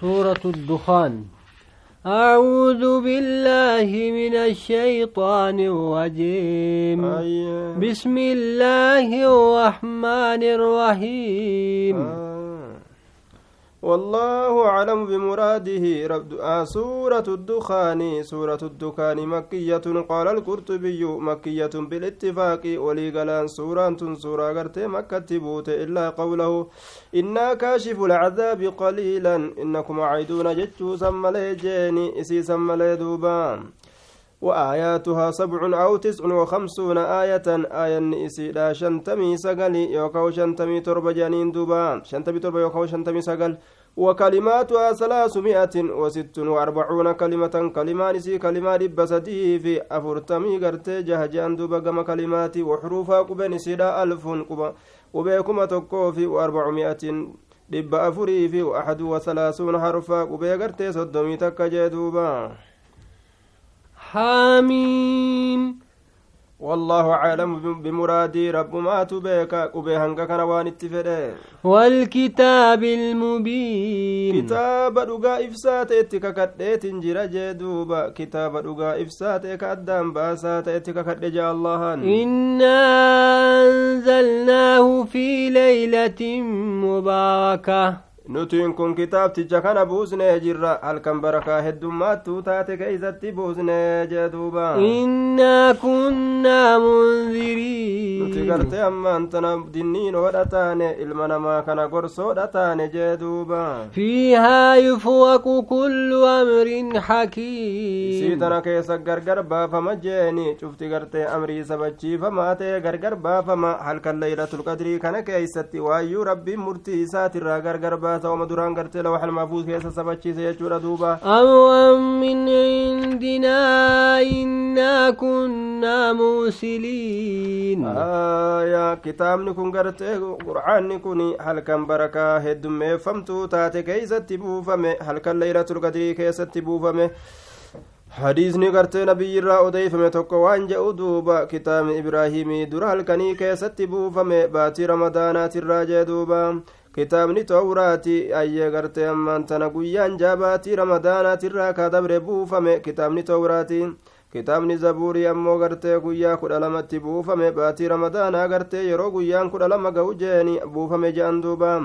سورة الدخان أعوذ بالله من الشيطان الرجيم أيه. بسم الله الرحمن الرحيم آه. والله أعلم بمراده. رب آه سورة الدخان. سورة الدخان مكية. قال القرطبي مكية بالاتفاق. وليقلان سورة سورة قرت مكة بوت إلا قوله إنا كاشف العذاب قليلا. إنكم عيدون جتشو سمالي جيني إسي سمالي دوبان وآياتها سبع أو تسع وخمسون آية آية إسيدا شنتمي سقلي يوكو شنتمي تربة جانين دوبا. شنتمي تربة يوكو شنتمي سقل وكلماتها ثلاثمائة وست وأربعون كلمة كلمان سي كلمة بسدي في أفرتمي قرتي جهجان دوبا قم كلمات وحروفها قبن سيدا ألف قبا وبيكما تقوفي وأربعمائة dhibba afurii fi axadu wasalaasuun harfa qubee gartee soddomii takka jee حاميم والله أعلم بمرادي رب ما تبيك قبي هنگا كان وان والكتاب المبين. كتاب دغا إفسات اتكا كدت جرا جدوبا كتاب دغا إفسات كدام باسات اتكا كد جا الله. إنا أنزلناه في ليلة مباركة. Nutiin kun kitaabticha kana buusnee jirra halkan barakaa heddummaattuu taate keeysatti buusnee jee duuba innaa kunnaa munziriin nuti gartee ammaan tana dinniin oodha taane ilma namaa kana gorsoodha taane jee duuba fiihaa yufraqu kullu amrin hakiim isii tana keessa gargar baafama jeeni cufti gartee amrii sabachiifamaa ta'e gargar baafama halkan laylatulqadrii kana keeysatti waayyuu rabbiin murtii isaatirraa gargar baa ta'uma duraan gartee lawxal mahfuuz keessa sabachiise jechuudha duuba amwan min indinaa innaa kunnaa muusiliin aya kitaabni kun gartee qur'aanni kun halkan barakaa heddummeeffamtuu taate keeysatti buufame halkan laylatul qadrii keessatti buufame hadiisni gartee nabiyyirraa odeeyfame tokko waan jedhu duuba kitaabni ibraahimii dura halkanii keessatti buufame baatii ramadaanaatirraa jee duuba kitaabni tawraati ayyee gartee ammaan tana guyyaan jaabaatii ramadaanaatirraa ka dabre buufame kitaabni tawraati. Kitaabni zabuurii ammoo gartee guyyaa kudha lamatti buufame baatii ramadaanaa gartee yeroo guyyaan kudha lama ga'u jeeni buufame je'an duuba.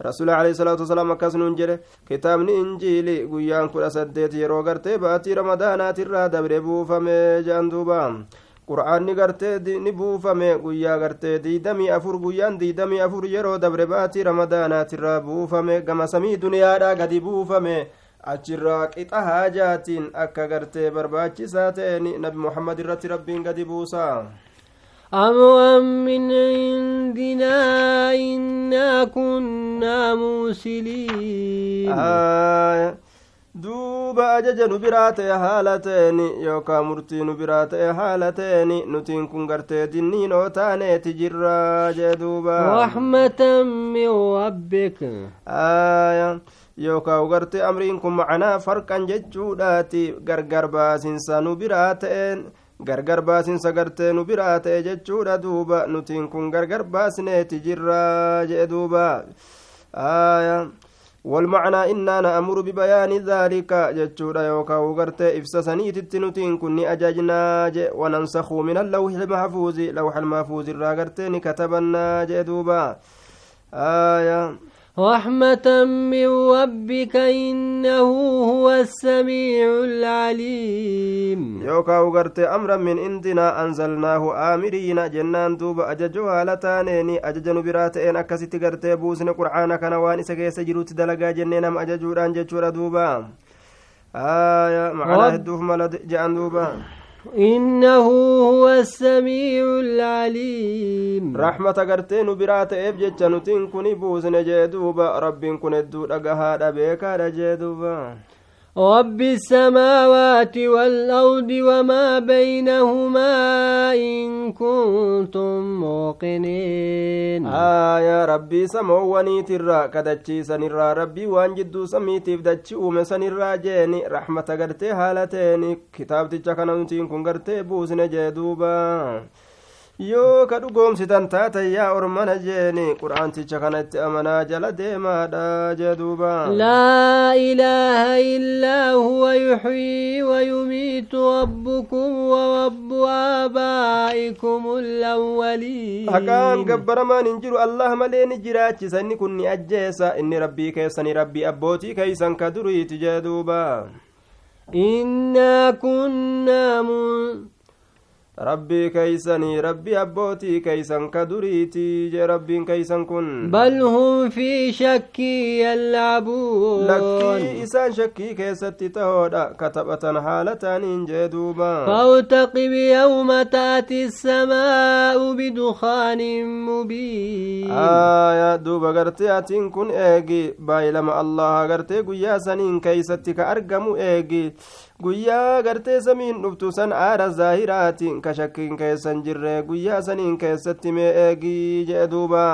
Rasuuli alayhi salaatu wasalaam akkas nuun jedhe kitaabni injiili guyyaan kudha saddeet yeroo gartee baatii ramadaanaatirraa dabre buufame je'an duuba qur'aanni gartee ni buufame guyyaa gartee diidamii afur guyyaan diidamii afur yeroo dabre baatii ramadaanaatirraa buufame gama samii duniyaadhaa gadi buufame achirraa qixa haajaatiin akka gartee barbaachisaa ta'een nabi muhammad irratti rabbiin gadi buusa أمرا من عندنا إنا كنا موسلين آه duuba ajaja nu biraa ta'e haala ta'eni yookaan murtii nu biraa ta'e haala ta'eni nutiin kun gartee dinniinoo taaneeti jirraa jee duuba rahmatan min rabbik aya yookaan gartee amriin kun macanaa farqan jechuudhaati gargar baasinsa nu biraa ta'een gargar baasinsa gartee nu biraa ta'e jechuudha duuba nutiin kun gargar baasneeti jirraa jee duuba aya والمعنى إننا نأمر ببيان ذلك جتشورا يوكا وغرت إفسسني تتنتين كني أجاجنا وننسخ من اللوح المحفوظ لوح المحفوظ الراغرتين كتبنا جدوبا آية. رحمة من ربك إنه هو السميع العليم. يوكا وغرت أمرا من عندنا أنزلناه آمرين جنان دوب أججوها لتانيني أججن براتين أكسيت غرت بوسن قرآن كان وان إسكيس جروت دلقا جنين أم أججوران ججورا دوبا. آية معنا هدوف ملد جان دوبا. إنه هو السميع العليم. رحمة قرتين برات إبجت نتين كوني بوزن جدوبا رب كن الدود أقهاد بيكا جدوبا رب السماوات والأرض وما بينهما إن كنتم موقنين آية ربي سمووني ترى كدتشي سنرى ربي وان جدو سميتيف دتشي أومي سنرى جيني رحمة قرتي هالتين كتاب تجاكنا نتين كن قرتي بوزن جدوبا yoo ka dhugoomsitan taatan yaa ormana jeeni qur'aanticha kana itti amanaa jala deemaadha jee duuba. Laa ilaaha illaa huwa yuxyii wayumiitu rabbukum warabbu aabaa'ikum alawwaliin haqaan gabbaramaan hin jiru allah malee ni jiraachisa inni kun ni ajjeesa. Inni rabbii keessanii rabbii abbootii keeysan ka duriiti jee duuba. Innaa kunnaa rabbii keeysanii rabbii abbootii keeysan ka duriitii jee rabbiin keeysan kun bal hum fi shakkii yalcabuun lakkii isaan shakkii keessatti tahoodha ka taphatan haala taaniin jee duuba فارتقب يوم تأتي السماء بدخان مبين aya duuba gartee atiin kun eegi baay'ilama allaha gartee guyyaa saniin keeysatti ka argamu eegi guyyaa gartee samiin dhuftu san aara zaahiraatiin ka shakkiin keessan jirre guyyaa saniin keessatti mee eegii jee duuba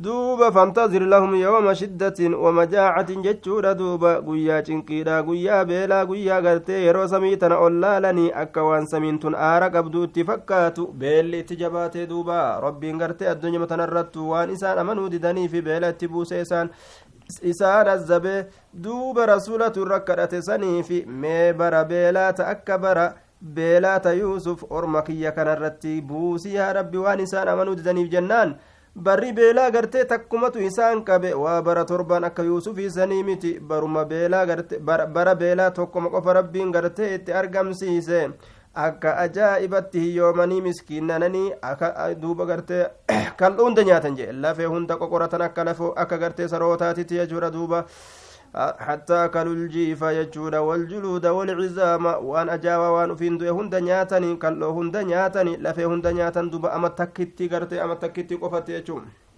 duuba famtazir lahum yawma shiddatin wamajaacatin jechuudha duuba guyyaa cinqiidha guyyaa beelaa guyyaa gartee yeroo samii tana ol laalanii akka waan samiin tun aara qabdu itti fakkaatu beelli itti jabaatee duuba rabbiin gartee addunyaa tanarrattu waan isaan amanuu didanii fi beela itti buusee isaan isaan azzabee duuba rasuulatu irra kadhate sanii fi mee bara beelaata akka bara beelaata yuusuf orma kiyya kanarratti buusii yaa rabbi waan isaan amanuu didaniif jennaan. Barri beelaa gartee takkumatu isaan qabe waa bara torban akka yuusufii sanii miti baruma beelaa bara beelaa tokkoma qofa rabbiin gartee itti argamsiise akka ajaa'ibatti hiyyoomanii miskiinananii duuba gartee kan dhuunta nyaatan jee. Lafee hunda qoqoratan akka lafoo akka gartee sarootaatitti jechuudha duuba. Hattaa kaluljiifa jechuudha waljuluuda walcizaama waan ajaa'aa waan ufiin du'e hunda nyaatanii kalloo hunda nyaatanii lafee hunda nyaatan duuba ama takkitti gartee ama takkitti qofatti jechuudha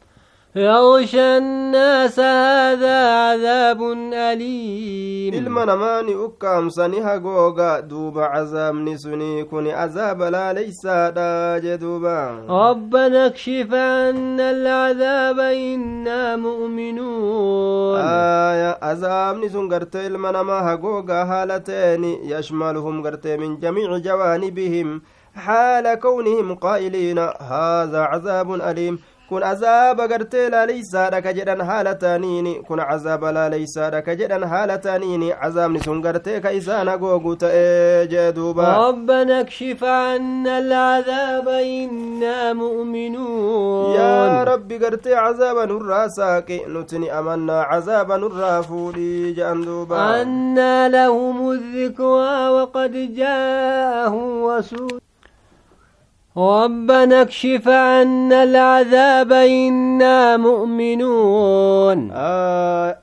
يغشى الناس هذا عذاب أليم. إلما نماني أكام سنها غوغا دوب عذاب نسني كوني عذاب لا ليس داج دوبا. ربنا اكشف عنا العذاب إنا مؤمنون. آية عذاب نسن غرت إلما نما هغوغا هالتين يشملهم غرت من جميع جوانبهم حال كونهم قائلين هذا عذاب أليم. Kun azaaba gartee laaleysaadha ka jedhan haala taaniini kun azaaba laaleysaadha ka jedhan haala taaniini azaabni sun gartee ka isaan hagoogu ta'ee jee duuba ربنا اكشف عنا العذاب إنا مؤمنون yaa rabbi gartee cazaaba nurraa saaqi nutini amannaa cazaaba nurraa fuudhii je'an duuba أنا لهم الذكرى وقد جاءهم رسول ربنا اكشف عنا العذاب إنا مؤمنون. آه،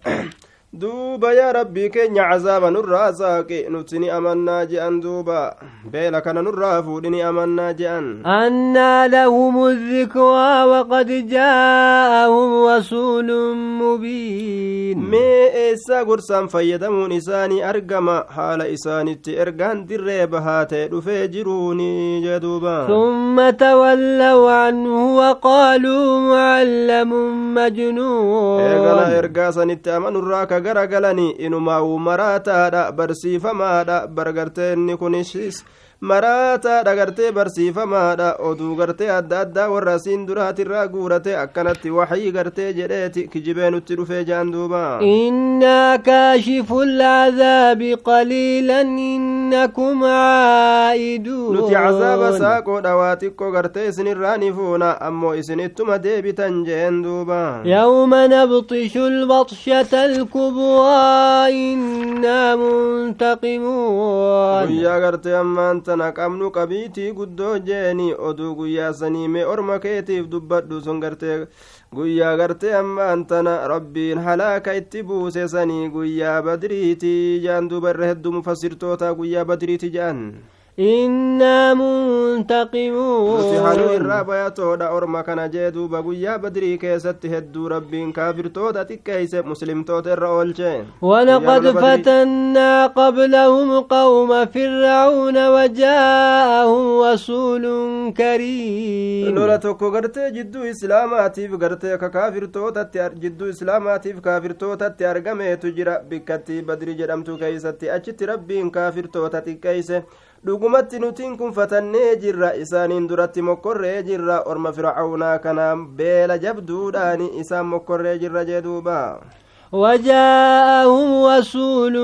duuba yaa rabbii keenya cazaaba nurraa saaqi nuti ni amannaa je'an duuba beela kana nurraa fuudhi ni amannaa je'an أنا لهم الذكرى وقد جاءهم رسول مبين mee eessaa gorsaan fayyadamuun isaanii argama haala isaanitti ergaan dirree bahaa ta'e dhufee jiruuni jee duuba ثم تولوا عنه وقالوا معلم مجنون ergaa sanitti amanurraa ka gara galanii maraataadha barsiifamaadha bargartee inni kunis maraataadha gartee barsiifamaadha oduu gartee adda addaa warra asiin duraatirraa guurate akkanatti waxyii gartee jedheeti kijibee nutti dhufee jaan duuba إنا كاشف العذاب قليلا إنكم عائدون nuti cazaaba saaqoodha waa xiqqoo gartee isinirraa ni fuuna ammoo isinittuma deebitan jeen duuba يوم نبطش البطشة الكبرى إنا منتقمون guyyaa gartee ammaan tana qabnu qabiitii guddoo jeeni oduu guyyaa sanii mee orma keetiif dubbadhu sun gartee guyyaa gartee ammaan tana rabbiin halaaka itti buuse sanii guyyaa badriitii jaan duuba irra hedduu mufassirtoota guyyaa badriiti jedhan إنا منتقمون nuti hanuu irraa bayatoodha orma kana jee duuba guyyaa badrii keessatti hedduu rabbiin kaafirtoota xiqqeeyse muslimtoota irra oolche ولقد فتنا قبلهم قوم فرعون وجاءهم رسول كريم lola tokko gartee jidduu islaamaatiif gartee ka kaafirtootatti jidduu islaamaatiif kaafirtootatti argameetu jira bikkatti badri jedhamtu keeysatti achitti rabbiin kaafirtoota xiqqeeyse dhugumatti nutiin kun fatannee jirra isaaniin duratti mokkorree jirra orma fircaunaa kana beela jabduudhaani isaan mokkorree jirra jee duuba وجاءهم رسول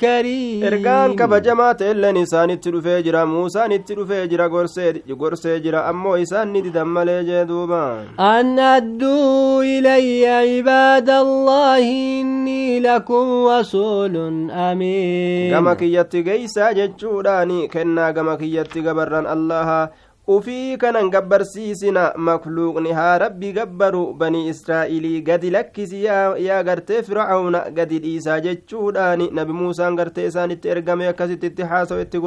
كريم ergaan kabajamaa ta'elleen isaanitti dhufee jira muusaan itti dhufee jira gorsee jira ammoo isaan ni didan malee jee duuba أن أدوا إلي عباد الله إني لكم رسول أمين gama kiyyatti geeysaa jechuudhaani kennaa gama kiyyatti gabarran allaha ufii kanan gabbarsiisina makluuqni haa rabbi gabbaru banii israa'ilii gadi lakkisi yaa gartee fircauna gadi dhiisaa jechuudhaani nabi muusaan gartee isaanitti ergame akkasitti itti haasawu itti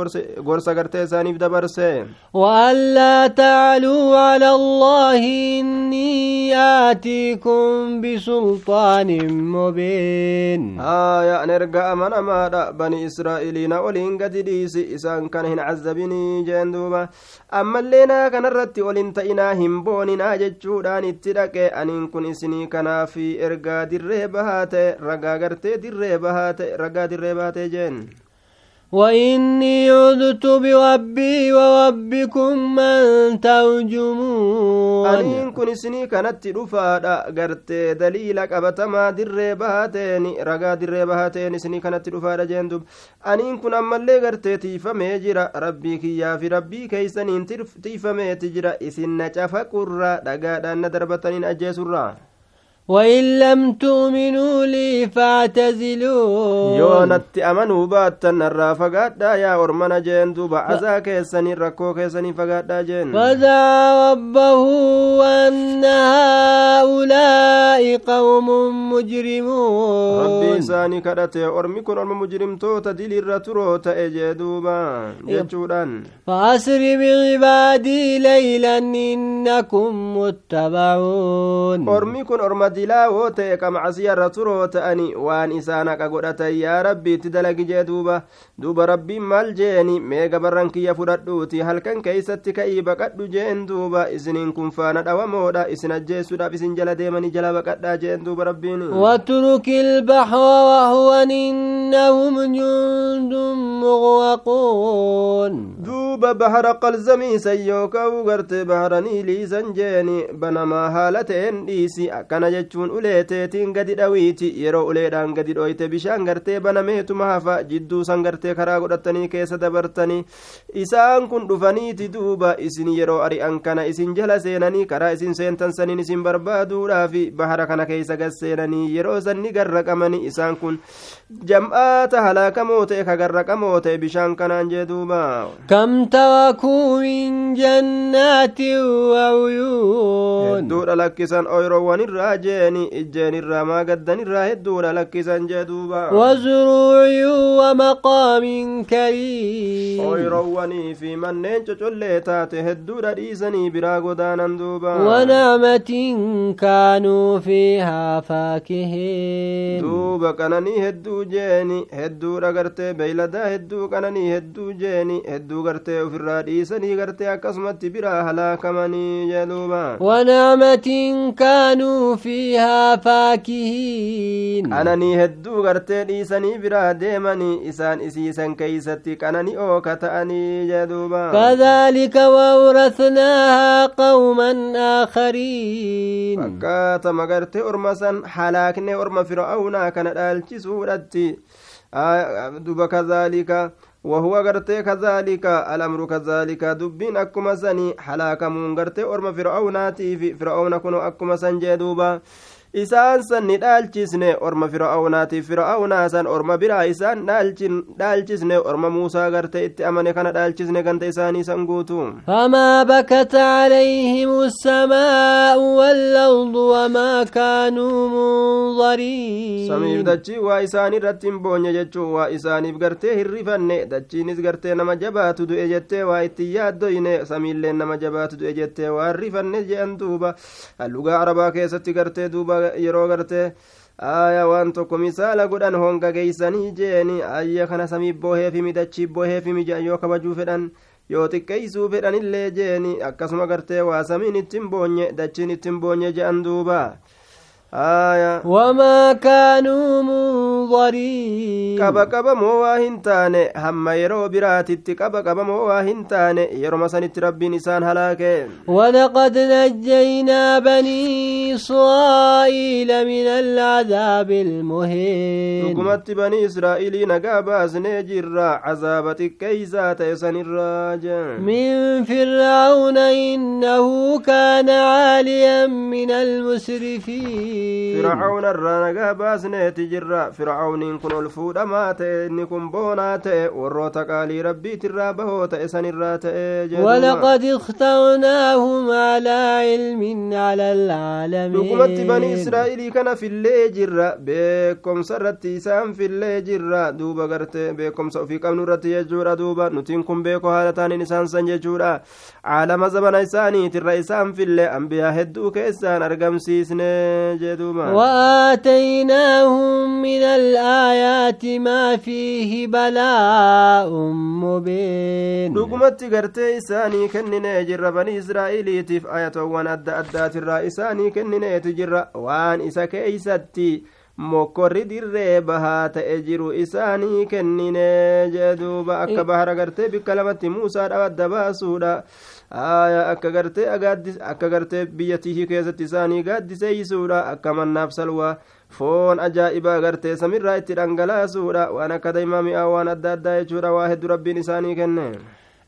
gorsa gartee isaaniif dabarse وألا تعلوا على الله إني آتيكم بسلطان مبين aya an erga amanamaadha bani israa'iliina oliin gadi dhiisi isaan kana hin cazzabinii jeen duuba ammallee naa kanarratti ol ta'inaa hin booninaa jechuudhaan itti dhaqe aniin kun isinii kanaaf ergaa dirree bahaa ta'e ragaa gartee dirree bahaa ta'e ragaa dirree bahaa ta'e jeen وإني عذت بربي وربكم من ترجمون. أنين كن سني كانت رفادا قرت دليل قبط در بهاتين رقا در بهاتين سني كانت رفادا جندب. أنين كن أما اللي قرت تيفا ميجرا ربي كيا في ربي كيسنين تيفا ميتجرا إسن نجفا قرر دقا دان دربتنين أجيس وإن لم تؤمنوا لي فاعتزلوا. يونا تأمنوا باتن الرافقات دا يا ورمنا جين دوبا أزا كيساني ركو كيساني فقات دا جين. فدا ربه أن هؤلاء قوم مجرمون. ربي ساني كدت ورمي كن ورم مجرم تو تدل الرترو تأجي دوبا جنشودان فأسر بغبادي ليلا إنكم متبعون. ورمي كن ورمت orma dilaawoo ta'e qamcasiyarra turoo ta'ani waan isaan haqa godhatan yaa rabbi itti dalagi jee duuba duuba rabbiin maal jeeni mee gabarran kiyya fudhadhuuti halkan keeysatti ka'ii baqadhu jeen duuba isiniin kun faana dhawamoodha isin ajjeessuudhaaf isin jala deemanii jala baqadhaa jeen duuba rabbiin واترك البحر وهوا إنهم جند مغرقون bahara qalzamiisan yookaan gartee baharanii liisan jeeni banamaa haala ta'een dhiisi akkana jechuun uleeteetiin gadi dhawiiti yeroo uleedhaan gadi dhoyte bishaan gartee banameetuma hafa jidduu san gartee karaa godhatanii keessa dabartanii isaan kun dhufaniiti duuba isin yeroo ari'an kana isin jala seenanii karaa isin seentan saniin isin barbaaduudhaafi bahara kana keessa gad seenanii yeroo sanni garraqamanii isaan kun jam'aata halaakamoo ta'e ka garraqamoo ta'e bishaan kanaan jee duuba كم تركوا من جنات وعيون hedduudha lakkisan oyroowwan irraa ijjeen irraa maa gaddan irraa hedduudha lakkisan jee duuba وزروع ومقام كريم oyroowwanii fi manneen cocollee taate hedduudha dhiisanii biraa godaanan duuba ونعمة كانوا فيها فاكهين duuba qananii hedduu jeeni hedduudha gartee beeyladaa hedduu qananii hedduu jeeni hedduu gartee ofirraa dhiisanii gartee akkasumatti biraa halaakamanii jee duuba ونعمة كانوا فيها فاكهين. أنا ني غرتي ديسني برا ديماني اسان اسي سن كيستي أو كتاني جدوبا كذلك وورثناها قوما اخرين فكات مغرتي اورمسن حالاكني اورم فرعون كان دالچي سورتي دوبا كذلك وهو غرتي كذلك الأمر كذلك. دبين أكما سني حلاكمون غرتي أرم فرعوناتي في فرعون كنوا أكما سنجي دوبا. Isaan san ni dhaalchisne orma fir'aawnaatiif fir'aawnaa san orma biraa isaan dhaalchisne orma muusaa garte itti amane kana dhaalchisne ganta isaanii san guutu فما بكت عليهم السماء والأرض وما كانوا منظرين samiif dachii waa isaanii irratti hin boonye jechuu waa isaaniif gartee hirrifanne dachiinis gartee nama jabaatu du'e jettee waa itti yaaddoyne samiilleen nama jabaatu du'e jettee waa hirrifanne je'an duuba lugaa arabaa keessatti gartee duuba yeroo gartee aya waan tokko misaala godhan honga geeysanii jeeni ayya kana samiif booheefimi dachiif booheefimi je'an yoo kabajuu fedhan yoo xiqqeeysuu fedhanillee jeeni akkasuma gartee waa samiin ittiin boonye dachiin ittiin boonye je'an duuba آية. وما كانوا منظرين. كبا كبا موا تاني هم يرو برات كبا كبا موا هنتان يرو مسان تربي نسان هلاك ولقد نجينا بني إسرائيل من العذاب المهين. نقمت بني إسرائيل نقابا سنجر عذاب كيزا تيسان الراجع من فرعون إنه كان عاليا من المسرفين. Fircauna irraa nagaa baasneeti jirra fircauniin kun ol fuudhamaa ta'e inni kun boonaa ta'e warroota qaalii rabbiitirraa bahoo ta'e sanirraa ta'e jedhuuma. ولقد اخترناهم على علم على dhugumatti العالمين israa'ilii kana fillee jirra beekomsa irratti isaan fillee jirra duuba garte beekomsa ofii qabnu irratti jechuudha duuba nutiin kun beeko haala taaniin isaan san jechuudha caalama zabana isaaniitirra isaan fillee ambiyaa hedduu keessaan argamsiisne وآتيناهم من الآيات ما فيه بلاء مبين. لقمت قرتي إساني كنن يجر بني إسرائيل يتف آية وان أدى أدات الرئيساني كنن يتجر وان إساك إيساتي mokkorri dirree bahaa ta'e jiru isaanii kennine jee duuba akka bahara gartee bikka gartee agaaddis akka gartee biyya tihii keessatti isaanii gaaddiseeysuudha akka mannaaf salwaa foon ajaa'ibaa gartee samirraa itti dhangalaasuudha waan akka daymaa mi'aa waan adda addaa jechuudha waa hedduu rabbiin isaanii kenne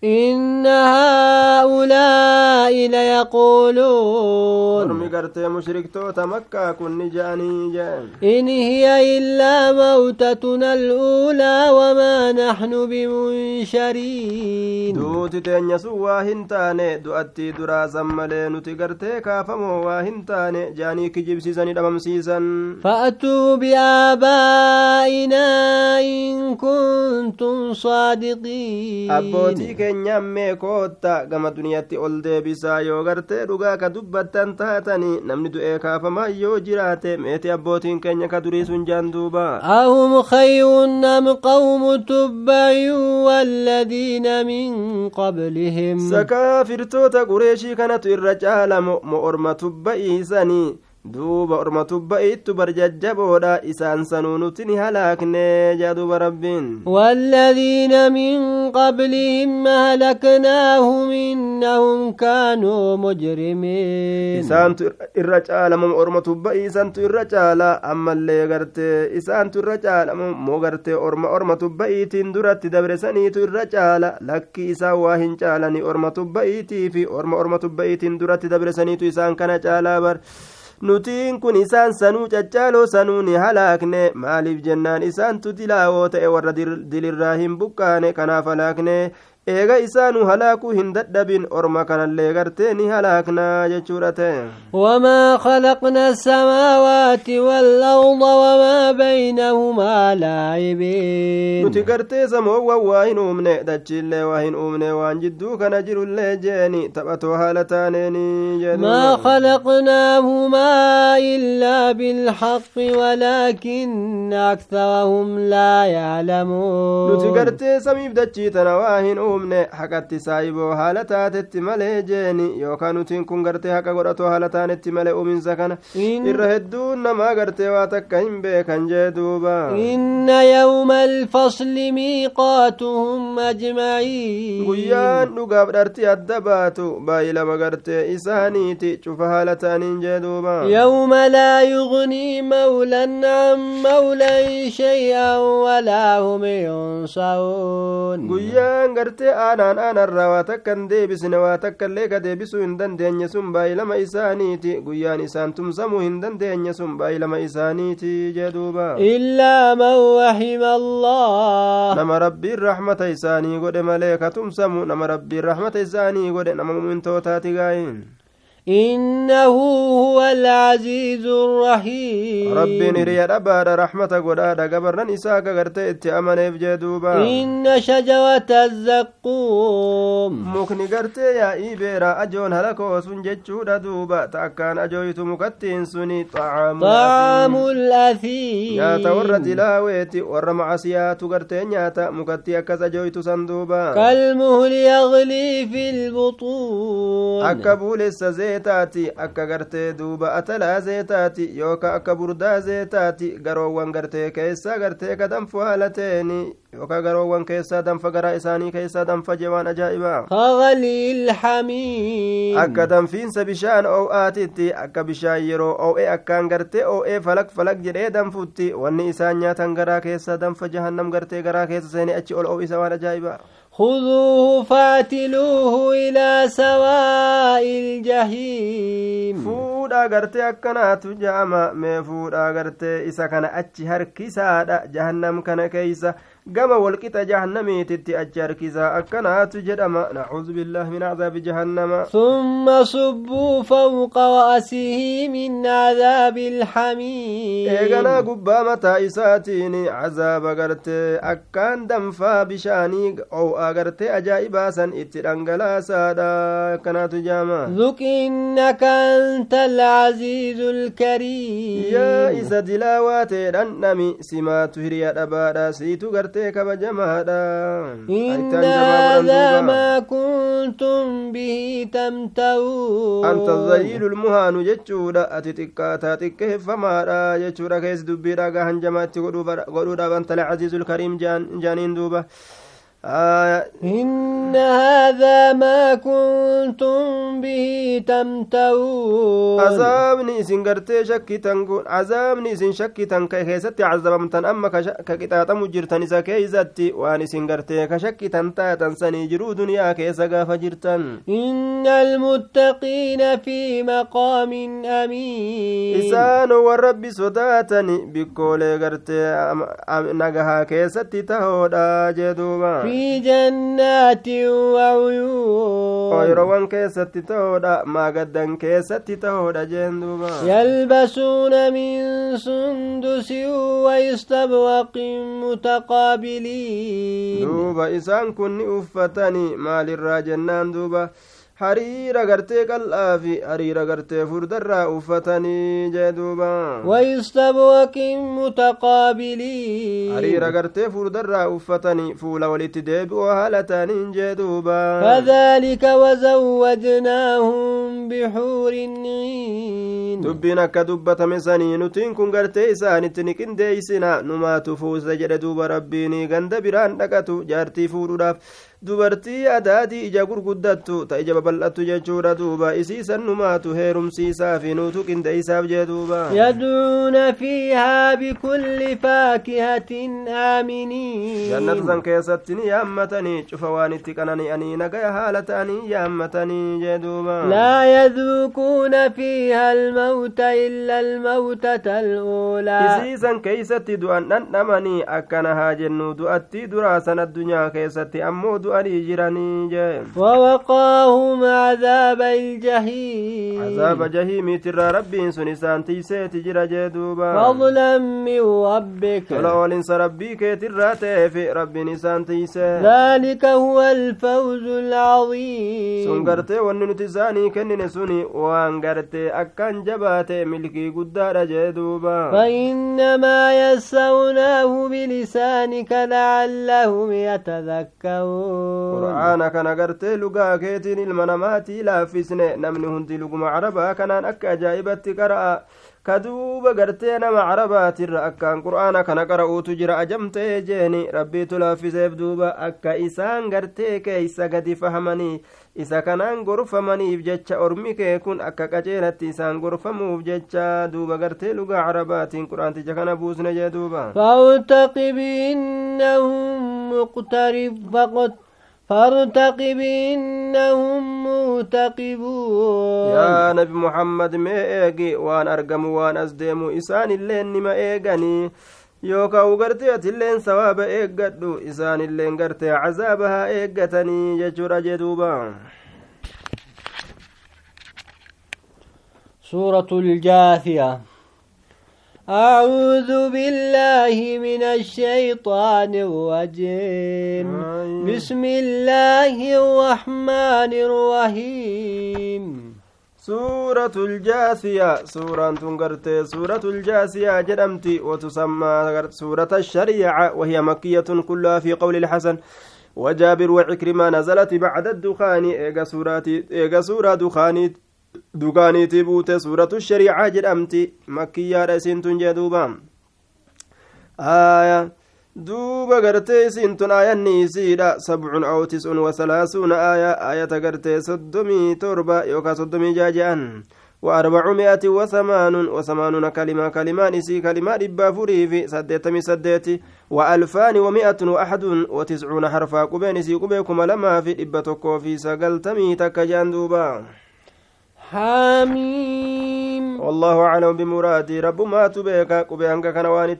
إن هؤلاء ليقولون مكة إن هي إلا موتتنا الأولى وما نحن بمنشرين دوت تنيا هنتاني دواتي درا زمالي نتقرتي كافمو وهنتاني جاني كجيب سيزاني دمام سيزان فأتوا بآبائنا إن كنتم صادقين أبوتي keenyaan mee kootta gama duniyaatti ol deebisaa yoo gartee dhugaa ka dubbattan taatanii namni du'ee kaafamaa yoo jiraate meeti abbootiin keenya ka durii sun jaan duuba أهم خير أم قوم تبع والذين من قبلهم sakaafirtoota qureeshii kanatu irra caalamu mo orma tubba'iisanii duuba orma tubba'iittu barjajjaboodha isaan sanuu nuti ni halaakne jaa duuba rabbiin والذين من قبلهم أهلكناهم إنهم كانوا مجرمين isaantu irra caalamu orma tubba'iisantu irra caala ammallee gartee isaantu irra caalamu moo gartee orma orma tubba'iitiin duratti dabresaniitu irra caala lakki isaan waa hin caalani orma tubba'iitii fi orma orma tubba'iitiin duratti dabresaniitu isaan kana caalaa bar nutiin kun isaan sanuu caccaaloo sanuu ni halaakne maaliif jennaan isaantu dilaawoo ta'e warra dilirraa hin buqqaane kanaaf halaakne eega isaanu halaakuu hin dadhabin orma kanallee gartee ni halaaknaa jechuudha ta'e وما خلقنا السماوات والأرض وما بينهما لاعبين nuti gartee samoowwan waa hin uumne dachiillee waa hin uumne waan jidduu kana jirullee jeeni taphatoo haala taaneeni ما خلقناهما إلا بالحق ولكن أكثرهم لا يعلمون nuti gartee samiif dachii tana waa hin uumne haqatti saayiboo haala taatetti malee jeeni yookaan nutiin kun gartee haqa godhatoo haala taanetti malee uuminsa kana irra hedduun namaa gartee waa takka hin beekan jee duuba إن يوم الفصل ميقاتهم أجمعين guyyaan dhugaaf dharti adda baatu baay'ee lama gartee isaaniiti cufa haala ta'aniin jee duuba يوم لا يغني مولا عن مولا شيئا ولا هم ينصرون guyyaan gartee gartee aanaan aanarraa waa takka hin deebisne waa takka illee ka deebisuu hin dandeenye sun baay'ilama isaaniiti guyyaan isaan tumsamuu hin dandeenye sun baay'ilama isaaniiti jee duuba illaa man wahima allah nama rabbiin rahmata isaanii godhe malee ka tumsamu nama rabbiin rahmata isaanii godhe nama mumintootaati gaayin إنه هو العزيز الرحيم. ربين ريا دبار رحمة قدادا قبرنا إساك قرتي اتأمن بجدوبا إن شجرة الزقوم. مكني قرتي يا إيبيرا أجون هلكو سنججو دوبا تأكان أجويت مكتين سني طعام طعام الأثيم. يا تور تلاويتي ور معسيات قرتي نياتا. مكتي أكس أجويت سندوبا. كالمهل يغلي في البطون. أكبول السزي zeetaati akka gartee duuba atalaa zeetaati yookaan akka burdaa zeetaati garoowwan gartee keessaa gartee ka danfu haala yookaan garoowwan keessaa danfa garaa isaanii keessaa danfa jewaan ajaa'ibaa akka danfiinsa bishaan oo'aatitti akka bishaan yeroo oo'e akkaan gartee oo'ee falak falak jedhee danfutti wanni isaan nyaatan garaa keessaa danfa jahannam gartee garaa keessa seenee achi ol oo'isa waan ajaa'ibaa خذوه فاتلوه إلى سواء الجحيم فودا غرتي أكنات جاما مي فودا غرتي إسا كان أتشي هركي سادا جهنم كان كيسا gama walqixa jahannamiititti achi harkisaa akkanaatu jedhama nacuudu billaahi min cadaabi jahannama summa subbuu fawqa wa'asihi min cadaabi ilxamiim eeganaa gubbaa mataa isaatiin cazaaba gartee akkaan danfaa bishaanii ow'aa gartee ajaa'ibaasan itti dhangalaasaadha akkanaatu jaama ذق إنك أنت العزيز الكريم yaa isa dilaawaa dhandhami simaatu hiriya dhabaadha siitu gartee kabajamaadha إن هذا ما كنتم به تمترون. أنت الظليل المهان جتشودا. أتي تكاتا تكهفمادا جتشودا كيس دبيدا. غاهن جماعتي قدودا بنت العزيز الكريم جان جانين دوبا. آه إن هذا ما كنتم به تمترون. عذابني إسن قرتي شكي تنقون. عذابني إسن شكي تنكي كيستي عذابمتن أما كقطاطة مجرتن إسا كيزتي وان إسن قرتي كشكي تنتاتا سني جرو دنيا كيسا قاف جرتن. إن المتقين في مقام أمين. إسان والرب صداتني بكولي قرتي نقها. كيستي تهودا جدوبا. في جنات وعيون يلبسون من سندس واستبرق متقابلين isaan kun ni uffatanii maalirraa jennaan duuba hariira gartee qal'aa fi hariira gartee furdarraa uffatanii jee duuba ويستبرق متقابلين hariira gartee furdarraa uffatanii fuula walitti deebi'oo haala ta'aniin jee duuba وزوجناهم بحور عين dubbiin akka dubbatame sanii nutiin kun gartee isaanitti ni qindeeysina numaatu fuusa jedhe duuba rabbiin ganda biraan dhaqatu jaartii fuudhuudhaaf dubartii adaadii ija gurguddattu ta ija babal'attu jechuudha duuba isiisan numaatu heerumsiisaa fi nuutu qindeeysaaf jee duuba يدعون فيها بكل فاكهة آمنين jannata san keessatti ni yaammatanii cufa waan itti qanani'anii nagaya haala ta'anii yaammatanii jee duuba لا يذوقون فيها الموت إلا الموتة الأولى isiisan keeysatti du'an dhandhamanii akkana haa jennu du'attii duraasan addunyaa keessatti ammoo du'anii jiranii jee ووقاهم عذاب الجحيم عذاب جهيميتirraa rabbiin sun isaan tiiseeti jira jee duuba فضلا من ربك tola oolinsa rabbii keetirraa ta'eef rabbiin isaan tiise ذلك هو الفوز sun العظيم gartee wanni nuti isaanii kennine suni waan gartee akkaan jabaate milkii guddaadha jee duuba فإنما يسرناه بلسانك لعلهم يتذكرون qur'aana kana gartee lugaa keetiin ilma namaatii laaffisne namni hundi luguma carabaa kanaan akka ajaa'ibatti qara'a. Kaduuba gartee nama carabaatirra akkaan qur'aana kana qara'uutu jira ajamtee jeeni rabbiitu laaffiseef duuba akka isaan gartee keeysa gadi fahamanii isa kanaan gorfamaniif jecha ormi kee kun akka qaceelatti isaan gorfamuuf jecha duuba gartee lugaa carabaatiin quraanticha kana buusne jee duuba. Fawtaqib muqtarib faqot فارتقب إنهم مرتقبون يا نبي محمد ما إيجي وان أرقم وان أزديم إسان اللين yookaan ugartee ati illeen sawaaba eeggadhu isaan illeen gartee cazaaba haa eeggatanii jechuudha jee duuba سورة الجاثية أعوذ بالله من الشيطان الرجيم. بسم الله الرحمن الرحيم. سورة الجاثية سورة تنقرت سورة الجاثية جدمتي وتسمى سورة الشريعة وهي مكية كلها في قول الحسن. وجابر وعكرمة نزلت بعد الدخان. إيغا سورة دخاني dukaaniitii buute suuratu shariicaa jedhamti makkiyyaadha isiintun jee duuba aya duuba gartee isiintun aayanni isiidha sabcun aw tis'un wasalaasuuna aaya aayata gartee soddomii torba yookaa soddomii jaaje'an وأربعمائة وثمان وثمانون كلمة كلمان إسي كلمة إبا فريف سدتمي سدتي وألفان ومائة وأحد وتسعون حرفا قبين إسي قبيكم لما في إبا تكو في سقلتمي تكجان دوبا حميم. والله أعلم بمرادي رب ما تبيك قبيانك كان وان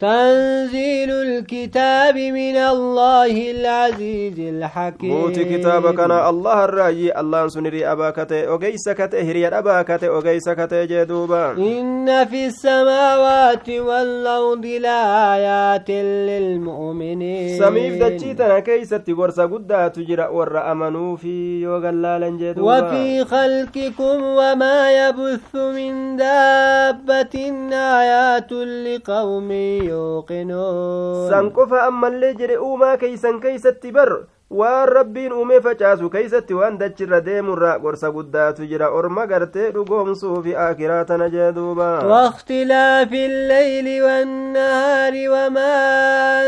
تنزيل الكتاب من الله العزيز الحكيم. موتي كتابك أنا الله الرأي الله سنري أباكته أغيسك تهري أباكته أغيسك تجدوبا إن في السماوات والأرض لآيات للمؤمنين. سميف دجيتنا كيستي ورسا قدا تجرى ور أمنوا في يوغلالا جدوبا. وفي خلقكم ربكم وما يبث من دابة آيات لقوم يوقنون سنقف أما اللي جري أوما كيسا كيسا تبر waan rabbiin uumee facaasu keeysatti waan dachirra deemurraa gorsa guddaatu jira orma gartee dhugoomsuu fi akiraa tana jee duuba واختلاف الليل والنهار وما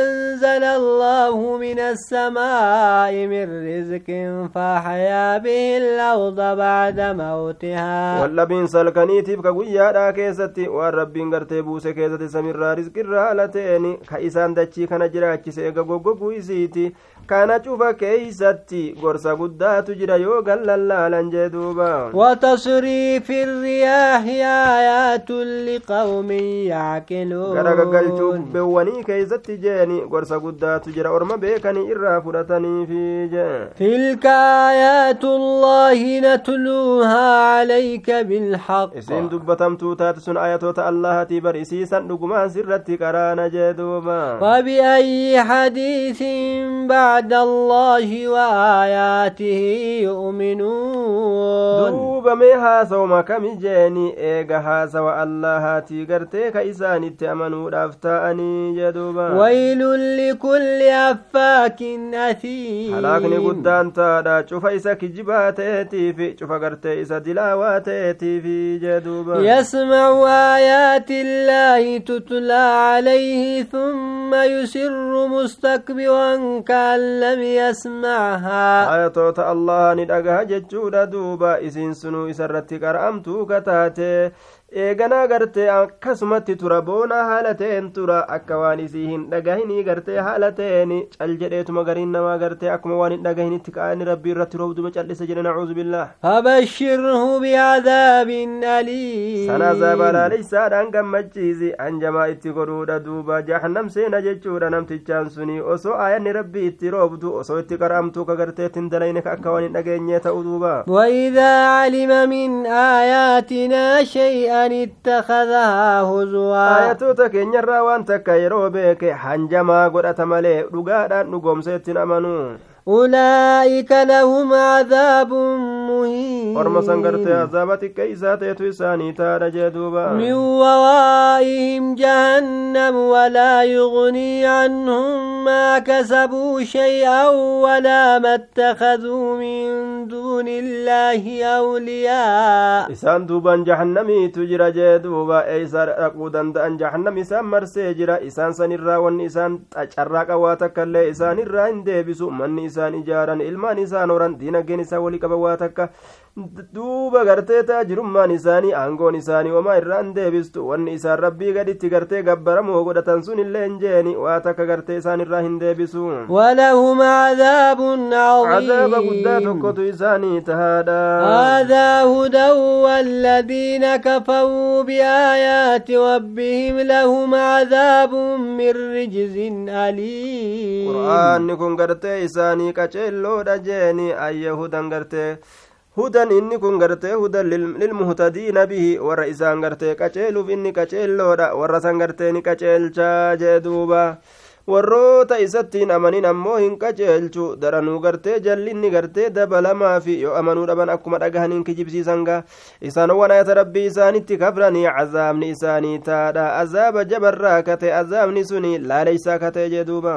أنزل الله من السماء من رزق فأحيا به الأرض بعد موتها واللبين سلكنيتيف كقويا كيستي waan rabbiin gartee buuse keessatti samirraa rizqirraa alateeni ka isaan dachii kana jiraachise ega goggoguu isiiti kana cufa keeysatti gorsa guddaatu jira yoo gallallaalan jee duuba وتصريف الرياح آيات لقوم يعقلون garagagalchuu bubbewwanii keeysatti jeeni gorsa guddaatu jira orma beekanii irraa fudhataniifi jee تلك آيات الله نتلوها عليك بالحق isiin dubbatamtuu taate sun ayatoota allahatii bar isiisan dhugumaan sirratti qaraana jee duuba وبأي حديث وعد الله وآياته يؤمنون. دوب ميها سوما كم جاني إيغا هاسا والله تيغرتيك إسان التأمنو رفتأني جدوبا. ويل لكل أفاك أثيم. هلاقني قدان تادا شوف إساك جباتي في شوف غرتي إسا دلاواتي في جدوبا. يسمع آيات الله تتلى عليه ثم يسر مستكبرا كأن لم يسمعها allaha ni dhagaha jechuudha duuba isiin sunuu isarratti qara'amtuu kataate eeganaa gartee akkasumatti tura boonaa haala ta'een tura akka waan isii hin dhagahinii gartee haala ta'een cal jedheetuma gariin namaa gartee akkuma waan hin dhagahinitti ka'anii rabbii irratti roobduma callisa jedhe nacuuzu billah فبشره بعذاب أليم sana zabalaaleysaadhaan gammachiisi hanjamaa itti godhuudha duuba jahannam seena jechuudha namtichaan suni osoo aayanni rabbii itti roobdu osoo itti qara'amtuu ka garteettin dalayne ka akka waan hin dhageenyee ta'u duuba وإذا علم من آياتنا شيئا اتخذها هزوا ayatoota keenyarraa waan takka yeroo beeke hanjamaa godhata malee dhugaadhaan dhugoomseettin amanuu أولئك لهم عذاب مهين. من ورائهم جهنم ولا يغني عنهم ما كسبوا شيئا ولا ما اتخذوا من دون الله أولياء. إسان دوبا جهنم تجرى جدوبا إيسار أقودان دان جهنم إسان مرسي جرى إسان سنرى وإسان تجرى قواتك اللي إسان الرى إن ديبسو من إسان isaan ijaaran ilmaan isaan horan diinageen isaa walii qaba waa takka duuba gartee taajirummaan isaanii aangoon isaanii wamaa irraan deebistu wanni isaan rabbii gaditti gartee gabbaramoo godhatan sun illee hin jeeni waa takka gartee isaan irraa hin deebisu عذاب عظيم عذاب guddaa tokkotu isaanii tahaadha هذا هدى والذين كفروا بآيات ربهم لهم عذاب من رجز أليم qur'aanni kun gartee isaanii qaceelloodha jeeni ayya hudan gartee hudan inni kun gartee hudan lilmuhtadiina bihi warra isaan gartee qaceeluuf inni qaceelloodha warra san gartee ni qaceelchaa jee duuba warroota isattiin amanin ammoo hin qaceelchu daranuu gartee jallinni gartee dabalamaafi yoo amanuu dhaban akkuma dhagahaniin kijibsiisanga isaan waan ayata rabbii isaanitti kafranii cazaabni isaanii taadha azaaba jabarraa kate azaabni suni laaleysaa kate jee duuba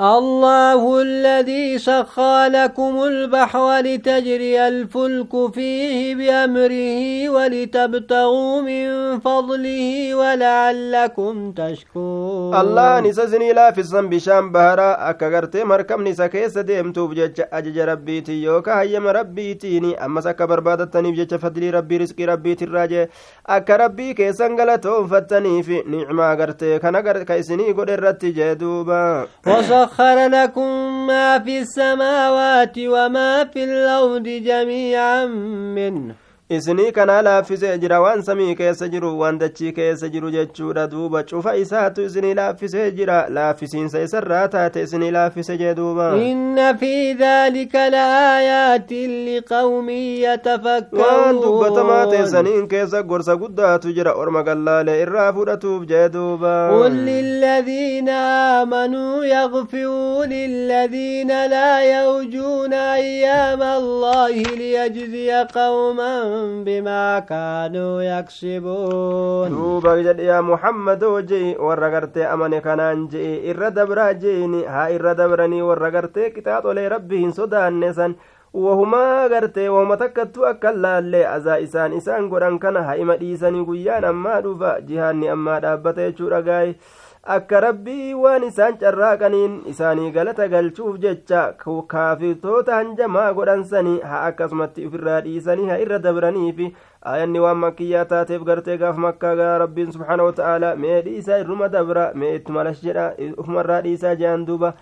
الله الذي سخى لكم البحر لتجري الفلك فيه بأمره ولتبتغوا من فضله ولعلكم تشكرون. الله نسسني لا في الصن بشام بهرا. أكغرتي مركب نسا كيس ديمتو بجج أجج ربيتي يوكا هيم ربيتيني أما سكا بربادتني بجج فضلي ربي رزقي ربيتي الراجي أكا ربي كيسان غلطو فتني في نعمة غرتي. كان كيسني قد الرتي جدوبا وسخر لكم ما في السماوات وما في الأرض جميعا منه. Isinii kana laaffisee jira waan samii keessa jiru waan dachii keessa jiru jechuudha duuba cufa isaatu isinii laaffisee jira laaffisiinsa isarraa taate isinii laaffise jee duuba inna fi dhalika laayaatin liqawmin yatafakkaruun dubbatamaa teessaniin keessa gorsa guddaatu jira orma gallaalee irraa fudhatuuf jee duuba قل للذين آمنوا يغفروا للذين لا يرجون أيام الله ليجزي قوما بما كانوا يكسبون yaa muhammadoo jei warra gartee amane kanaan je'i irra dabraa je'ini haa irra dabranii warra gartee qixaaxolee rabbi hin sodaanne san wahumaa gartee wahuma takkattu akka laallee azaa isaan isaan godhan kana ha'ima dhiisanii guyyaan ammaa dhufa jihaanni ammaa dhaabbata jechuudha gaayi akka rabbii waan isaan carraaqaniin isaanii galata galchuuf jecha kaafirtoota hanjamaa godhansanii haa akkasumatti ofirraa dhiisanii haa irra dabraniifi ayanni waan makkiyyaa taateef gartee gaaf makkaa gaa rabbiin subhaana wata'aalaa mee dhiisaa irruma dabra mee itti malas jedha. Ufumarraa dhiisaa jehan duuba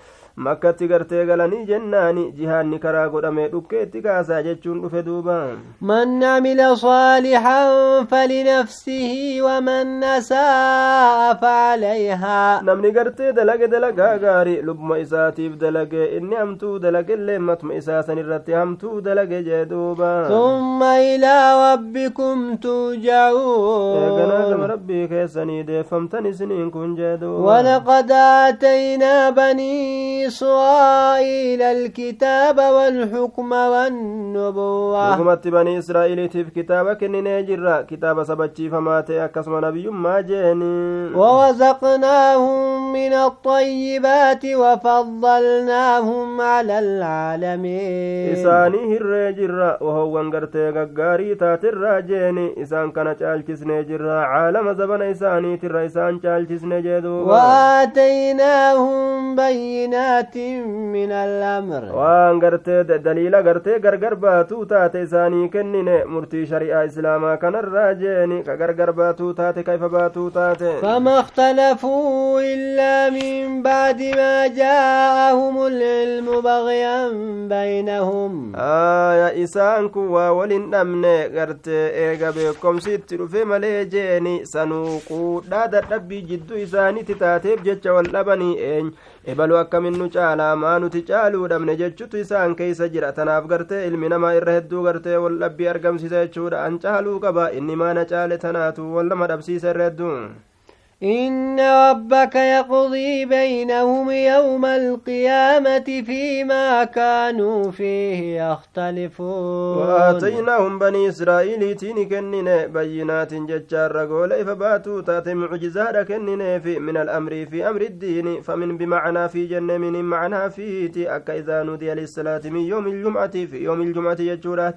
makkatti gartee galanii jennaani jihaanni karaa godhame dhukkeetti kaasaa jechuun dhufe duuba من عمل صالحا فلنفسه ومن أساء فعليها namni gartee dalage dalagaa gaarii lubbuma isaatiif dalage inni hamtuu dalage illee matuma isaa san irratti hamtuu dalage jee duuba ثم إلى ربكم eeganaa gama rabbii keessanii deeffamtan isiniin kun jee duuba ولقد آتينا بني إسرائيل الكتاب والحكم والنبوة. وهم بني إسرائيل تف كتابك نجر كتاب سبتي فما تأكسم نبي ما جهن ورزقناهم من الطيبات وفضلناهم على العالمين. إسانه الرجر وهو انقرتي قاري تاتر جهن إسان كان چالكس نجر عالم زبن إساني تر إسان چالكس نجدو وآتيناهم بينات من الأمر. وان قرت دليل قرت قرقر باتو تات إساني كنين مرتي شريعة إسلاما كان الراجين قرقر باتو تات كيف باتو تات فما اختلفوا إلا من بعد ما جاءهم العلم بغيا بينهم. آيا إسان كوا ولن أمن قرت إيقا بكم ستر في مليجين سنوقو دادر ربي جدو إساني تتاتي جتش واللبني إن dhabanii eeny ebalu akkamin nu caalaa? Maa nuti caaluu dhabne jechutu isaan keeysa jira. Tanaaf gartee ilmi namaa irra hedduu gartee wal dhabbii argamsiisa jechuudha. An caaluu qaba inni maana caale tanaatu wal nama dhabsiisa irra hedduu إن ربك يقضي بينهم يوم القيامة فيما كانوا فيه يختلفون. وآتيناهم بني إسرائيل تيني كنن بينات ججار رقول فباتوا تاتي معجزة كنن في من الأمر في أمر الدين فمن بمعنى في جنة من معنى في تي أكا إذا نودي للصلاة من يوم الجمعة في يوم الجمعة يجورات.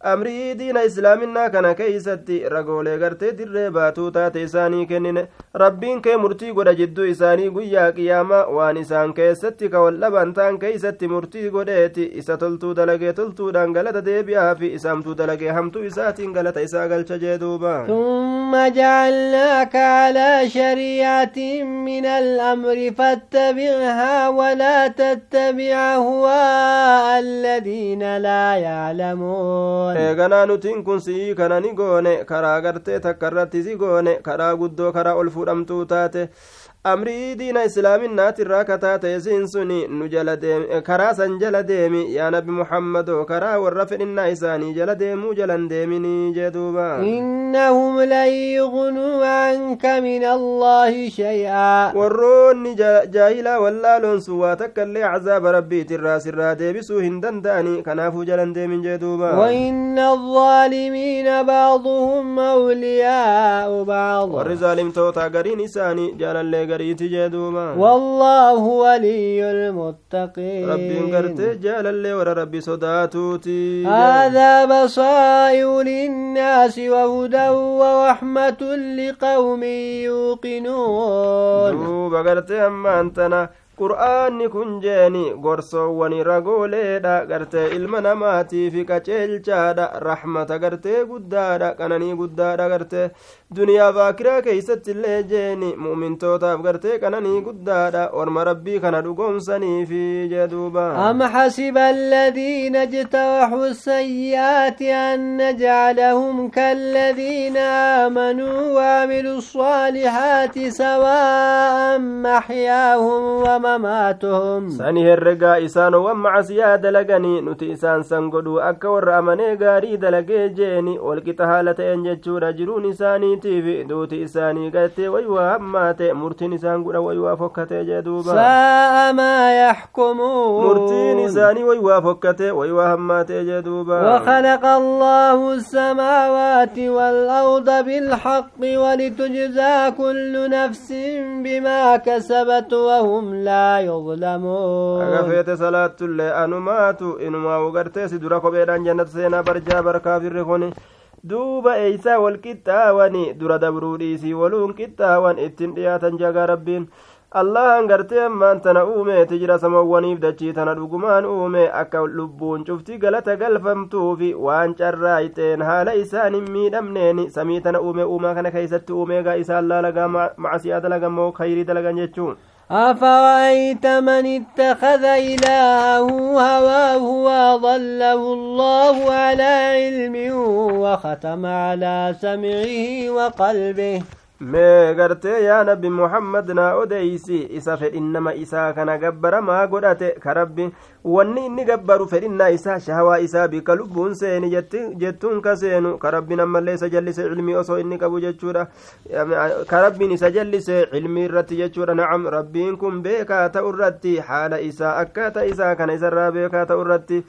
Amrii diina islaaminaa kana keeysatti ragoolee gartee dirree baatuu taate isaanii kennine rabbiin kee murtii godha jidduu isaanii guyyaa qiyaamaa waan isaan keessatti ka wal dhaban ta'an keeysatti murtii godheeti isa toltuu dalagee toltuudhaan galata deebi'aa fi isa hamtuu dalagee hamtuu isaatiin galata isaa galcha jee duuba ثم جعلناك على شريعة من الأمر فاتبعها ولا تتبع أهواء الذين لا يعلمون eeganaa nutiin kun sii kana ni goone karaa gartee takka irratti si goone karaa guddoo karaa ol fuudhamtuu taate amrii diina islaaminaati irraa kataate isiin suni nu jala deemi karaa san jala deemi yaa nabi muhammadoo karaa warra fedhinnaa isaanii jala deemuu jalan deeminii jee duuba إنهم لن يغنوا عنك من الله شيئا warroonni jaahilaa wallaaloon sun waa takka illee cazaaba rabbiitirraa sirraa deebisuu hin danda'anii kanaafuu jalan deemin jee duuba وإن الظالمين بعضهم أولياء بعض warri zaalimtoota gariin isaanii jaalallee جريت جدوما والله ولي المتقين. ربي انقرت جال اللي ورى ربي صداتوتي هذا بصائر للناس وهدى ورحمة لقوم يوقنون. دوبا قرت أما أنتنا. قرآن كن جاني قرصو وني رغولي دا قرت علم نماتي فيك چل رحمة قرت قدادا. قناني قدادا. قرت duniyaaf akiraa keeysatti illee jeeni mu'mintootaaf gartee qananii guddaadha orma rabbii kana dhugoomsaniifi jee duuba أم حسب الذين اجترحوا السيئات أن نجعلهم كالذين آمنوا وعملوا الصالحات سواء محياهم ومماتهم sani herregaa isaanowwan macasiyaa dalaganii nuti isaan san godhu akka warra amanee gaarii dalagee jeeni walqixa haala ta'en jechuudha jiruun isaaniitiif duuti isaanii gartee waywaa hammaate murtiin isaan godha waywaa fokkatee jee duuba ساء ما يحكمون murtiin isaanii waywaa fokkatee waywaa hammaatee jee duuba وخلق الله السماوات والأرض بالحق ولتجزى كل نفس بما كسبت وهم لا يظلمون aga feete salaattullee anumaatu inumaa ugartee si dura kopheedhaan jannata seenaa barjaa barkaafirre kun duuba eeysaa wal qixxaawani dura dabruu dhiisii waluun qixxaawan ittiin dhiyaatan jagaa rabbiin. Allahan gartee ammaan tana uumeeti jira samawwaniif dachii tana dhugumaan uume akka lubbuun cufti galata galfamtuufi waan carraayxeen haala isaan hin miidhamneeni. Samii tana uume uumaa kana keeysatti uumeegaa isaan laalagaa macasiyaa dalagan moo kayrii dalagan jechuun أفرأيت من اتخذ إلهه هواه وأضله الله على علم وختم على سمعه وقلبه mee gartee yaa nabi muhammad naa odeysi isa fedhinnama isaa kana gabbaramaa godhate? Ka rabbi wanni inni gabbaru fedhinnaa isaa shahawaa isaa bika lubbuun seeni jettuun ka seenu. Ka rabbiin ammallee isa jallise cilmii osoo inni qabu jechuudha. Ka rabbiin isa jallise cilmii irratti jechuudha. Nacam rabbiin kun beekaa ta'u irratti haala isaa akkaataa isaa kana isarraa beekaa ta'u irratti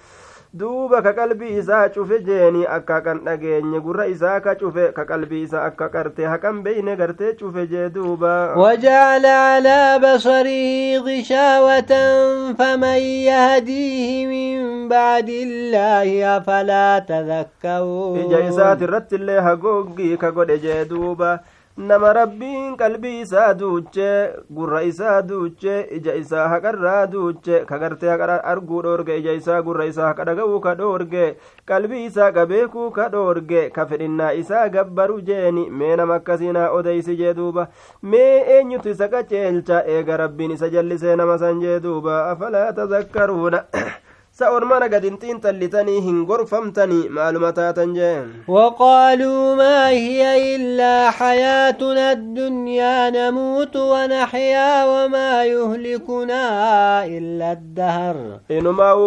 duuba ka qalbii isaa cufe jeeni akka kan dhageenye gurra isaa ka cufe ka qalbii isaa akka qarte haqan beeyne gartee cufe jee duuba. Wajaala calaa basarihi gishaawatan faman yahdiihi min bacdi illaahi afalaa tadakkaruun ija isaati irratti illee hagoggii ka godhe jee duuba. Nama rabbiin qalbii isaa duuche gurra isaa duuche ija isaa haqarraa duuche ka gartee haqa arguu dhoorge ija isaa gurra isaa haqa dhaga'uu ka dhoorge qalbii isaa qabeekuu ka dhoorge ka fedhinnaa isaa gabbaru jeeni mee nama akkasiinaa odeysi jee duuba mee eenyutu isa qaceelcha eega rabbiin isa jallisee nama san jee duuba afalaa tazakkaruuna gadin xiinxallitanii hin gorfamtanii maaluma taatan jeen وقالوا ما هي إلا حياتنا الدنيا نموت ونحيا وما يهلكنا إلا الدهر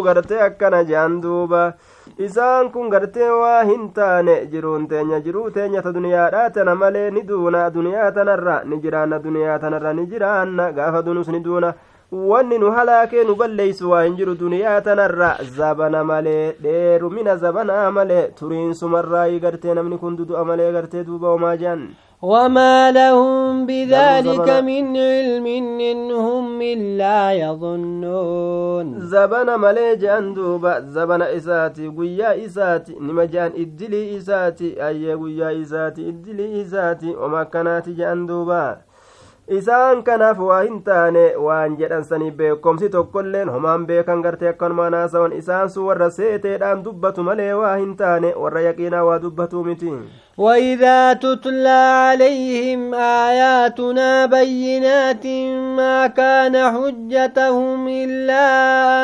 gartee akkana jean duuba isaan kun gartee waa hin taane jiruun teenya jiruu teenya ta duniyaadhaa tana malee ni duuna duniyaa tanarra ni jiraanna duniyaa tanarra ni jiraanna gaafa dunus ni duuna wanni nu halaakee nu balleeysu waa hin jiru duniyaa tanarra zabana malee dheerumina zabanaa malee turiinsumarraayii gartee namni kun dudu'a malee gartee duuba homaa jean وما لهم بذلك من علم إن هم إلا يظنون زبنا ملي جان دوبا زبنا إساتي قويا إساتي نما جان إدلي إساتي أي قويا إساتي إدلي إساتي وما كانت جان دوبا isaan kanaaf waa hin taane waan jedhan sanii beekomsi tokkoilleen homaan beekan gartee akkanumaa naasawan isaan sun warra seeteedhaan dubbatu malee waa hin taane warra yaqiinaa waa dubbatuu miti وإذا تتلى عليهم آياتنا بينات ما كان حجتهم إلا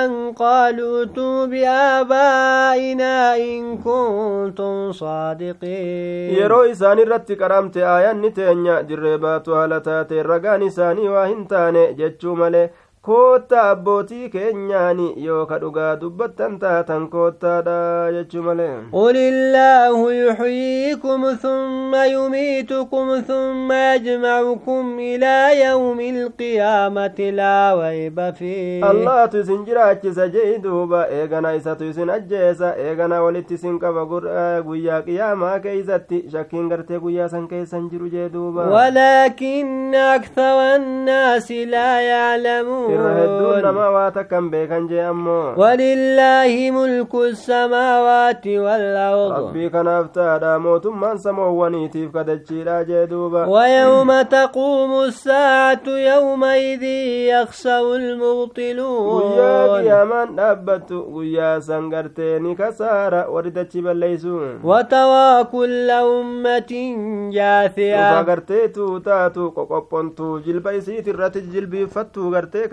أن قالوا ائتوا بآبائنا إن كنتم صادقين يرو إسان الرت كرامت آيان نتينيا دربات هالتات الرقان إساني واهنتان جتشو ملي koottaa abbootii keenyaani yoo ka dhugaa dubbattan taatan koottaadha jechuu malee qul illaahu yuxyiikum thumma yumiitukum thumma yajmacukum ilaa yawmi alqiyaamati laa wayba fii allahatu isin jiraachisa jei duuba eegana isatu isin ajjeesa eegana walitti isin qaba guyyaa qiyaamaa keeysatti shakkiin gartee guyyaa san keessan jiru jee duuba walaakinna akthara annaasi laa yaclamuun samoowwaniitiif kadachiidha jee duuba ويوم تقوم الساعة يومئذ يخسر المبطلون kasaara warri dachi balleeysu وترى كل أمة جاثية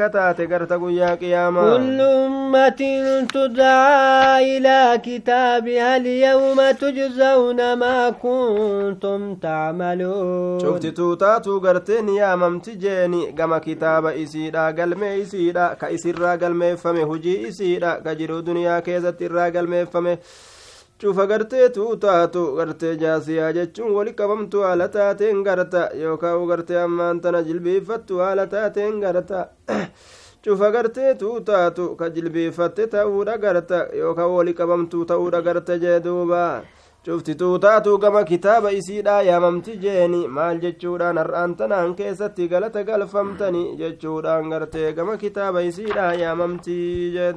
akka taate garta guyyaa qiyaamaa kullu ummatin tudcaa ilaa kitaabiha alyawma tujzawna maa kuntum tacmaluun cuftituu taatuu garteen yaamamti jeeni gama kitaaba isiidha galmee isiidha ka isirraa galmeeffame hujii isiidha ka jiru duniyaa keessatti irraa galmeeffame cufa gartee tuutaatu gartee jaasiyaa jechuun wali qabamtu haala taateen garta yookaan gartee ammaan tana jilbiiffattu haala taateen garta cufa gartee tuutaatu ka jilbiiffatte ta'uudha garta yookaan wali qabamtu ta'uudha garta jee cufti tuutaatu gama kitaaba isiidha yaamamti jeeni maal jechuudhaan har'aan tanaan keessatti galata galfamtani jechuudhaan gartee gama kitaaba isiidha yaamamti jee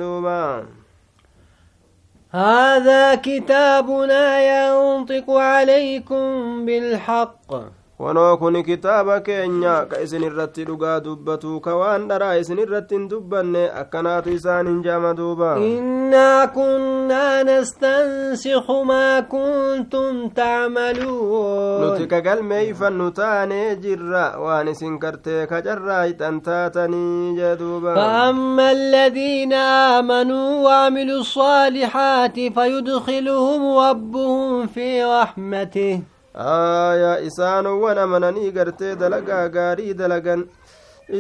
هذا كتابنا ينطق عليكم بالحق. Wanoo kun kitaaba keenya ka isin irratti dhugaa dubbatu ka waan dharaa isin irratti hin dubbanne akkanaatu isaan hin jaama duuba إنا كنا نستنسخ ما كنتم تعملون nuti ka galmeeyfannu taanee jirra waan isin gartee ka carraayxan taatanii jee duuba فأما الذين آمنوا وعملوا الصالحات فيدخلهم ربهم في رحمته aayaa isaanowwan amananii gartee dalagaa gaarii dalagan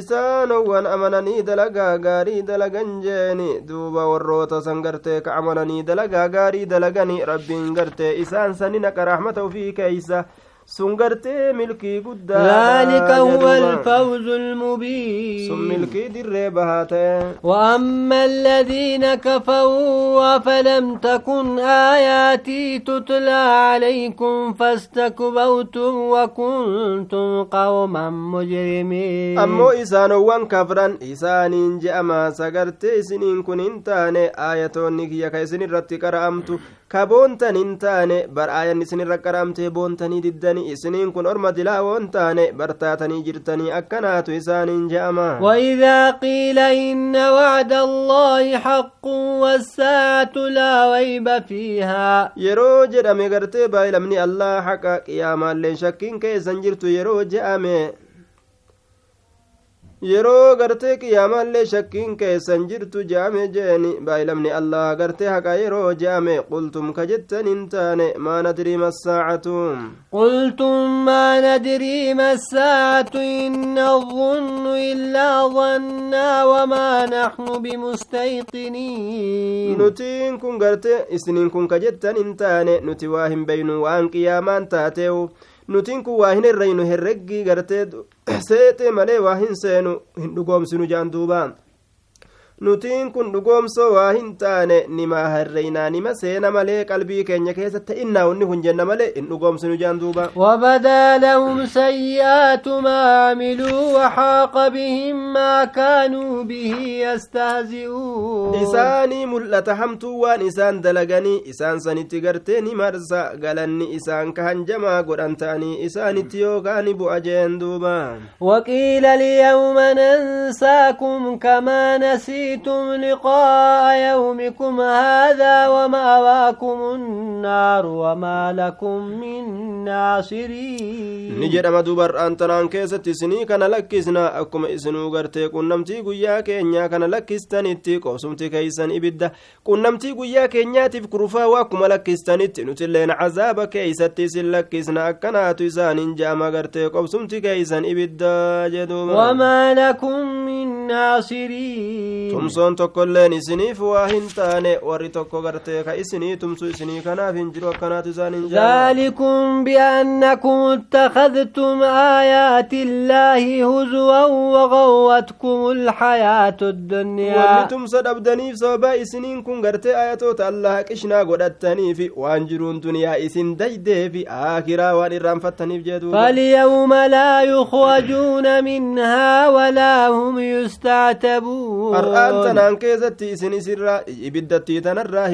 isaanowwan amananii dalagaa gaarii dalagan jeeni duuba warroota san gartee ka amananii dalagaa gaarii dalagani rabbiin gartee isaan sani naqa rahmata ufii keeysa sun gartee milkii guddaa ذلك هو الفوز المبين sun milkii dirree bahaa ta'e وأما الذين كفروا أفلم تكن آياتي تتلى عليكم فاستكبرتم وكنتم قوما مجرمين isaanowwan kafran isaaniin je'ama sagartee isiniin kun hin taane aayatoonni kiyya ka isin irratti qara'amtu ka boontan hin taane bar aayan isin irra qara'amtee boontanii diddanii isiniin kun orma dilaa woon taane bartaatanii jirtanii akkanaatu isaaniin je'ama وإذا قيل إن وعد الله حق والساعة لا ريب فيها yeroo jedhame gartee baayilamni allah haqa qiyaamaallee shakkiin keessan jirtu yeroo je'ame yeroo gartee qiyaamaallee shakkiin keessan jirtu je'ame jeeni baayilamni allah gartee haqa yeroo je'ame qultum ka jettan hin taane maa nadrii massaacatu ما ندري ما الساعة إن نظن إلا ظنا وما نحن بمستيقنين nutiin kun gartee isiniin kun ka jettan hin taane nuti waa hin beynu waan qiyaamaan taateewu nutiin kun waa hin herreynu herreggii gartee seexee malee waa hin seenu hin dhugoomsinu jaan duuba nutiin kun dhugoomsoo waa hin taane nimaa harreynaa nima seena malee qalbii keenya keessatti innaa wanni kun jenna malee in dhugoomsinu jaan duuba وبدا لهم سيئات ما عملوا وحاق بهم ما كانوا به يستهزئون isaanii mul'ata hamtuu waan isaan dalaganii isaan sanitti gartee ni marsa galanni isaan ka hanjamaa godhan ta'anii isaanitti yookaan bu'a jeen duuba وقيل اليوم ننساكم كما جئتم لقاء يومكم هذا ومأواكم النار وما لكم من ناصرين. نجد ما دوبر أنت نان كيسة تسني كان لك إسنا إسنو غرتي كن نمتي كينيا كان لك إستانيتي قوسمتي كيسان إبدا كن نمتي كينيا تف كروفا وكما لك إستانيتي نتلين عذاب كيسة تسن لك إسنا أكنا تسان غرتي قوسمتي كيسان إبدا جدوما وما لكم من ناصرين. Tumsoon tokkoilleen isiniif waa hin taane warri tokko gartee ka isinii tumsu isinii kanaaf hin jiru akkanaatu je'ama ذلكم بأنكم اتخذتم آيات الله هزوا وغوتكم الحياة wanni الدنيا tumsa dhabdaniif sababa isiniin kun gartee ayatoota allaha qishnaa godhattaniifi waan jiruun duniyaa isin daydeefi aakiraa waan irraanfattaniif jeeduuba فاليوم لا يخرجون منها ولا هم يستعتبون har'aan tanaan keessatti isin isirraa ibiddattii tanarraa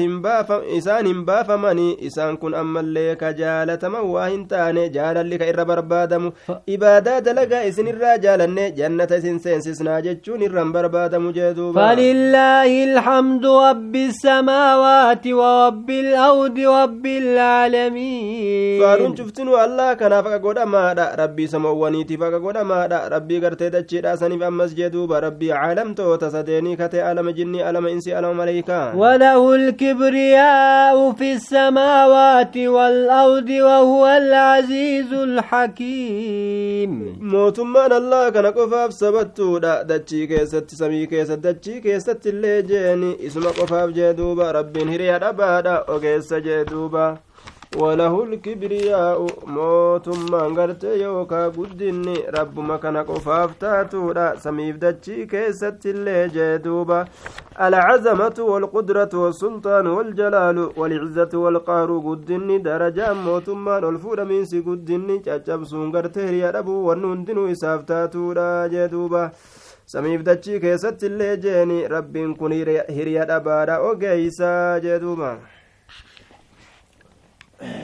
isaan hin baafamanii isaan kun ammallee ka jaalataman waa hin taane jaalalli ka irra barbaadamu ibaadaa dalagaa isinirraa jaalanne jannata isin seensisnaa jechuun irran barbaadamu jeeduuba فلله الحمد رب السماوات ورب الأرض رب العالمين faaruun cuftinu allah kanaaf akka godhamaadha rabbii samoowwaniitiif akka godhamaadha rabbii gartee dachiidha saniif ammas jeduuba rabbii caalamtoota sadeenii kate alama jinnii alama insi alama maleykaa وله الكبرياء في السماوات والأرض وهو العزيز الحكيم allah kana qofaaf sabattuudha dachii keessatti samii keessa dachii keessatti illee jeeni isuma qofaaf jee duuba rabbiin hiriya dhabaadha ogeessa jee duuba وله الكبرياء mootummaan gartee yookaa guddinni rabbuma kana qofaaf taatuudha samiif dachii keessatti illee jee duuba العزمة والقدرة والسلطان والجلال والعزة والقهر قدني درجة موتمان الفود من سي قدني جاجب سونغرته يا أبو ونندنو إسافتاتو را جدوبا samiif dachii keessatti illee jeeni rabbiin kun hiriya dhabaadha ogeeysaa jedhuuba